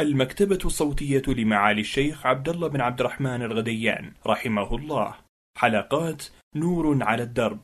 المكتبة الصوتية لمعالي الشيخ عبد الله بن عبد الرحمن الغديان رحمه الله. حلقات نور على الدرب.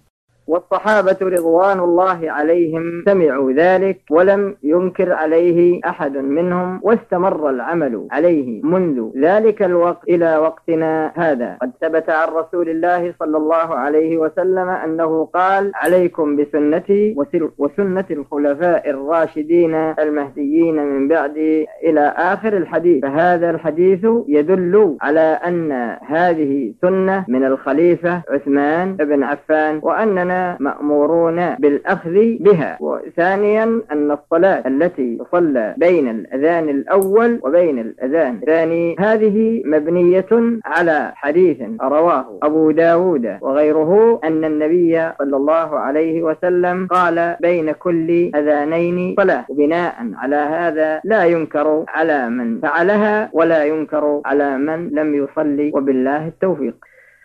والصحابة رضوان الله عليهم سمعوا ذلك ولم ينكر عليه أحد منهم واستمر العمل عليه منذ ذلك الوقت إلى وقتنا هذا. قد ثبت عن رسول الله صلى الله عليه وسلم أنه قال عليكم بسنتي وسنة الخلفاء الراشدين المهديين من بعد إلى آخر الحديث. فهذا الحديث يدل على أن هذه سنة من الخليفة عثمان بن عفان وأننا مأمورون بالأخذ بها. وثانيا أن الصلاة التي تصلى بين الأذان الأول وبين الأذان الثاني هذه مبنية على حديث رواه أبو داود وغيره أن النبي صلى الله عليه وسلم قال بين كل أذانين صلاة. وبناء على هذا لا ينكر على من فعلها ولا ينكر على من لم يصلي. وبالله التوفيق.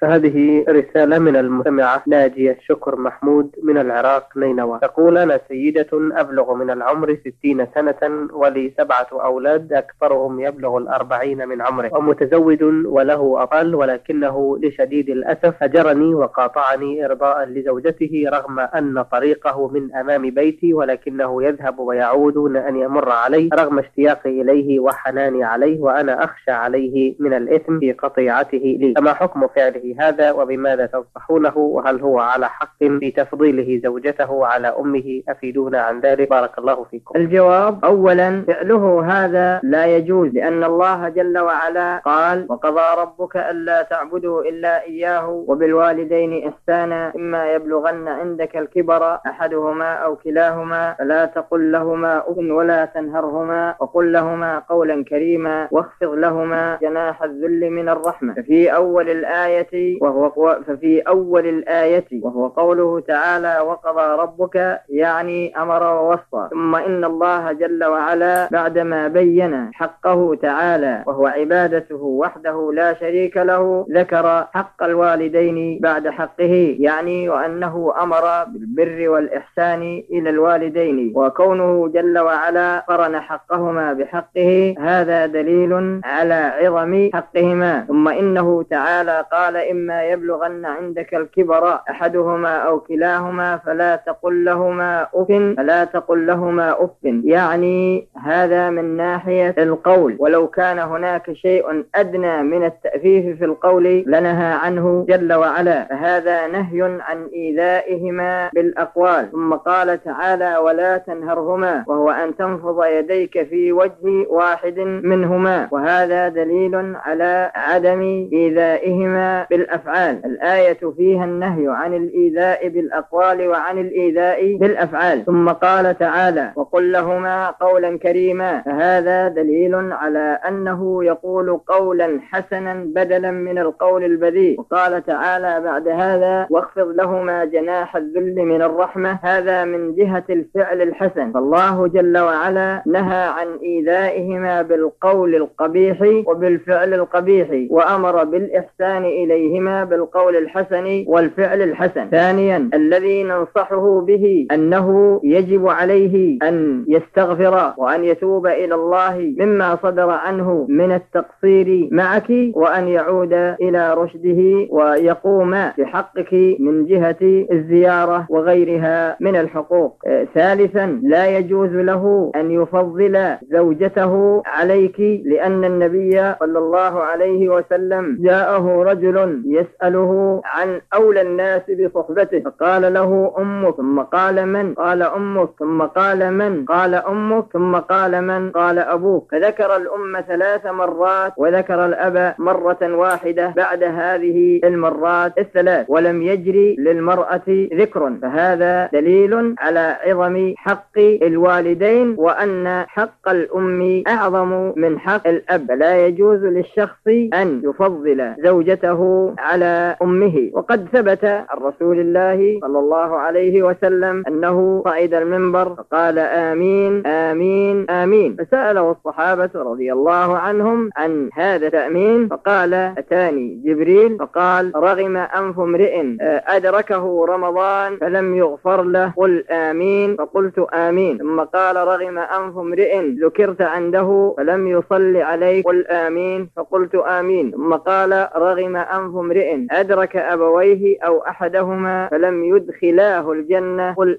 هذه رسالة من المستمعة ناجية شكر محمود من العراق نينوى. تقول أنا سيدة أبلغ من العمر ستين سنة ولي سبعة أولاد أكثرهم يبلغ الأربعين من عمره. ومتزوج وله أطفال ولكنه لشديد الأسف هجرني وقاطعني إرضاء لزوجته رغم أن طريقه من أمام بيتي ولكنه يذهب ويعود أن يمر علي رغم اشتياقي إليه وحناني عليه وأنا أخشى عليه من الإثم في قطيعته لي. فما حكم فعله؟ هذا وبماذا تنصحونه؟ وهل هو على حق في تفضيله زوجته على أمه؟ أفيدونا عن ذلك. بارك الله فيكم. الجواب أولا فعله هذا لا يجوز لأن الله جل وعلا قال وقضى ربك ألا تعبدوا إلا إياه وبالوالدين إحسانا إما يبلغن عندك الكبر أحدهما أو كلاهما فلا تقل لهما أف ولا تنهرهما وقل لهما قولا كريما واخفض لهما جناح الذل من الرحمة. في أول الآية وهو ففي أول الآية وهو قوله تعالى وقضى ربك يعني أمر ووصى. ثم إن الله جل وعلا بعدما بين حقه تعالى وهو عبادته وحده لا شريك له ذكر حق الوالدين بعد حقه يعني وأنه أمر بالبر والإحسان إلى الوالدين وكونه جل وعلا قرن حقهما بحقه هذا دليل على عظم حقهما. ثم إنه تعالى قال إما يبلغن عندك الكبر أحدهما أو كلاهما فلا تقل لهما أف فلا تقل لهما أف. يعني هذا من ناحية القول. ولو كان هناك شيء أدنى من التأفيف في القول لنهى عنه جل وعلا. فهذا نهي عن إيذائهما بالأقوال. ثم قال تعالى ولا تنهرهما وهو أن تنفض يديك في وجه واحد منهما. وهذا دليل على عدم إيذائهما بالأفعال. الآية فيها النهي عن الإيذاء بالأقوال وعن الإيذاء بالأفعال. ثم قال تعالى وقل لهما قولا كريما. فهذا دليل على أنه يقول قولا حسنا بدلا من القول البذيء. وقال تعالى بعد هذا واخفض لهما جناح الذل من الرحمة. هذا من جهة الفعل الحسن. فالله جل وعلا نهى عن إيذائهما بالقول القبيح وبالفعل القبيح وأمر بالإحسان إليهما بالقول الحسن والفعل الحسن. ثانيا الذي ننصحه به أنه يجب عليه أن يستغفر وأن يتوب إلى الله مما صدر عنه من التقصير معك وأن يعود إلى رشده ويقوم بحقك من جهة الزيارة وغيرها من الحقوق. ثالثا لا يجوز له أن يفضل زوجته عليك لأن النبي صلى الله عليه وسلم جاءه رجل يسأله عن أولى الناس بصحبته. فقال له أمك ثم قال من؟ قال أمك ثم قال من؟ قال أمك ثم قال من؟ قال أبوك فذكر الأم ثلاث مرات وذكر الأب مرة واحدة بعد هذه المرات الثلاث ولم يجري للمرأة ذكر. فهذا دليل على عظم حق الوالدين وأن حق الأم أعظم من حق الأب. لا يجوز للشخص أن يفضل زوجته على أمه. وقد ثبت عن رسول الله صلى الله عليه وسلم أنه صعد المنبر فقال آمين آمين آمين. فسأله الصحابة رضي الله عنهم عن هذا التأمين فقال أتاني جبريل؟ فقال رغم أنف امرئ آه، أدركه رمضان فلم يغفر له. قل آمين. فقلت آمين. ثم قال رغم أنف امرئ ذكرت عنده فلم يصل عليك. قل آمين. فقلت آمين. ثم قال رغم أنف امرئ أدرك أبويه أو أحدهما فلم يدخلاه الجنة قل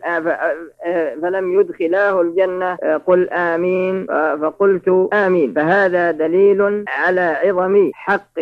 فلم يدخلاه الجنة قل آمين فقلت آمين. فهذا دليل على عظم حق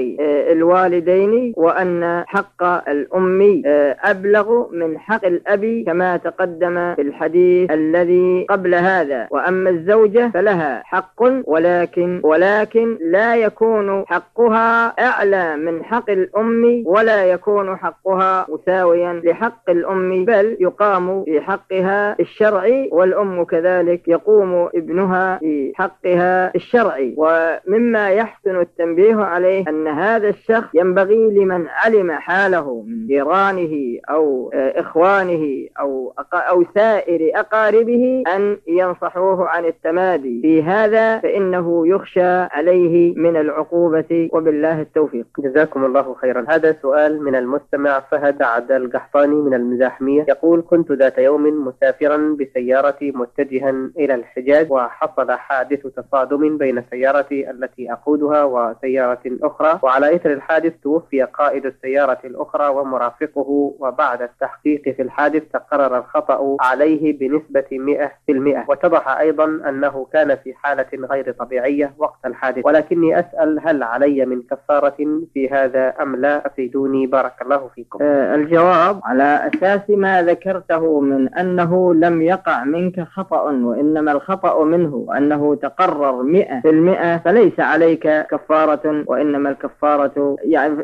الوالدين وأن حق الأم أبلغ من حق الأب كما تقدم في الحديث الذي قبل هذا. وأما الزوجة فلها حق ولكن ولكن لا يكون حقها أعلى من حق الأم. ولا يكون حقها مساويا لحق الأم بل يقام في حقها الشرعي والأم كذلك يقوم ابنها في حقها الشرعي. ومما يحسن التنبيه عليه أن هذا الشخص ينبغي لمن علم حاله من جيرانه أو إخوانه أو أو سائر أقاربه أن ينصحوه عن التمادي. في هذا فإنه يخشى عليه من العقوبة. وبالله التوفيق. جزاكم الله خيرا. هذا سؤال من المستمع فهد عبد القحطاني من المزاحمية. يقول كنت ذات يوم مسافرا بسيارتي متجها إلى الحجاز وحصل حادث تصادم بين سيارتي التي أقودها وسيارة أخرى وعلى إثر الحادث توفي قائد السيارة الأخرى ومرافقه وبعد التحقيق في الحادث تقرر الخطأ عليه بنسبة 100% واتضح أيضا أنه كان في حالة غير طبيعية وقت الحادث. ولكني أسأل هل علي من كفارة في هذا أم لا أفيدوني بارك الله فيكم. آه الجواب على أساس ما ذكرته من أنه لم يقع منك خطأ وإنما الخطأ منه وأنه تقرر مئة في المئة فليس عليك كفارة وإنما الكفارة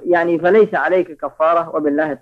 يعني فليس عليك كفارة وبالله التوفيق.